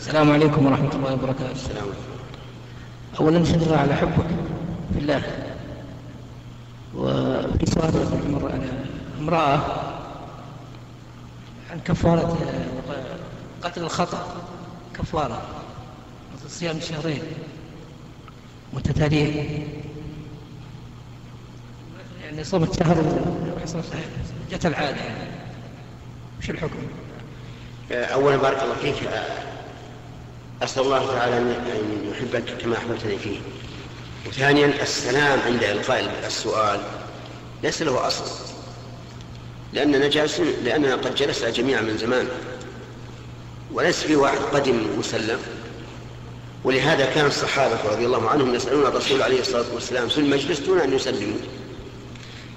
السلام عليكم ورحمة الله وبركاته. السلام عليكم أولا نشهد على حبك في الله. وفي سؤال مرة على امرأة عن كفارة قتل الخطأ. كفارة. صيام شهرين. متتاليين يعني صمت شهر جت العادة. وش الحكم؟ أولا بارك الله فيك. أسأل الله تعالى أن يحبك كما أحببتني فيه. وثانيا السلام عند إلقاء السؤال. ليس له أصل. لأننا جالسون لأننا قد جلسنا جميعا من زمان. وليس في واحد قدم مسلم. ولهذا كان الصحابة رضي الله عنهم يسألون الرسول عليه الصلاة والسلام في المجلس دون أن يسلموا.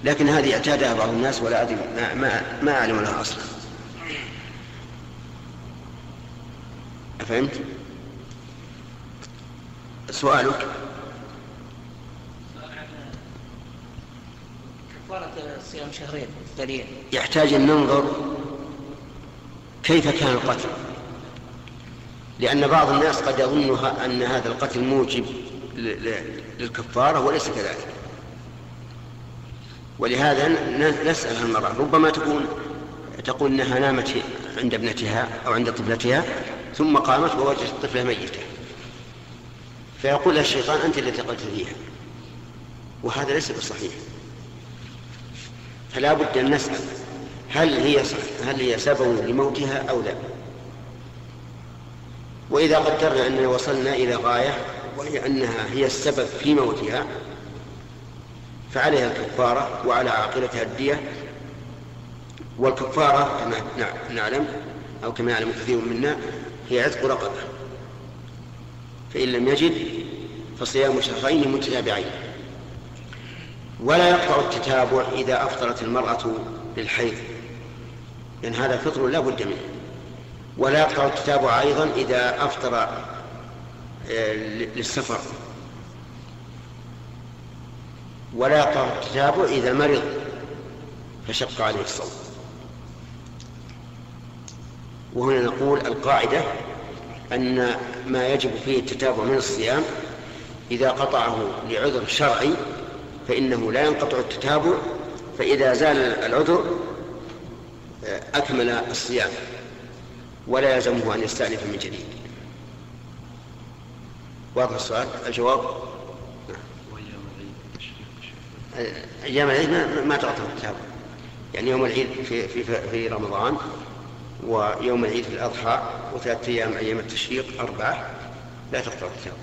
لكن هذه أعتادها بعض الناس ولا أدري ما, ما, ما أعلم لها أصلا. أفهمت؟ سؤالك. كفارة صيام شهرين دليل. يحتاج أن ننظر كيف كان القتل. لأن بعض الناس قد يظن أن هذا القتل موجب للكفارة وليس كذلك. ولهذا نسأل المرأة. ربما تكون تقول أنها نامت عند ابنتها أو عند طفلتها ثم قامت ووجدت الطفلة ميتة. فيقول الشيطان أنت التي قتلتيها وهذا ليس بصحيح. فلا بد أن نسأل هل هي هل هي سبب لموتها أو لا. وإذا قدرنا أننا وصلنا إلى غاية وهي أنها هي السبب في موتها فعليها الكفارة وعلى عاقلتها الدية. والكفارة كما نعلم أو كما يعلم كثير منا هي عتق رقبة. فإن لم يجد فصيام شهرين متتابعين. ولا يقطع التتابع إذا أفطرت المرأة للحيض لأن هذا فطر لا بد منه. ولا يقطع التتابع أيضا إذا أفطر آه، للسفر. ولا يقطع التتابع إذا مرض فشق عليه الصوم. وهنا نقول القاعدة أن ما يجب فيه التتابع من الصيام إذا قطعه لعذر شرعي فإنه لا ينقطع التتابع فإذا زال العذر أكمل الصيام ولا يلزمه أن يستأنف من جديد. واضح السؤال؟ الجواب؟ أيام العيد ما, تقطع التتابع. يعني يوم العيد في, في, في رمضان ويوم العيد في الأضحى وثلاثة أيام أيام التشريق أربعة لا تقطع التتابع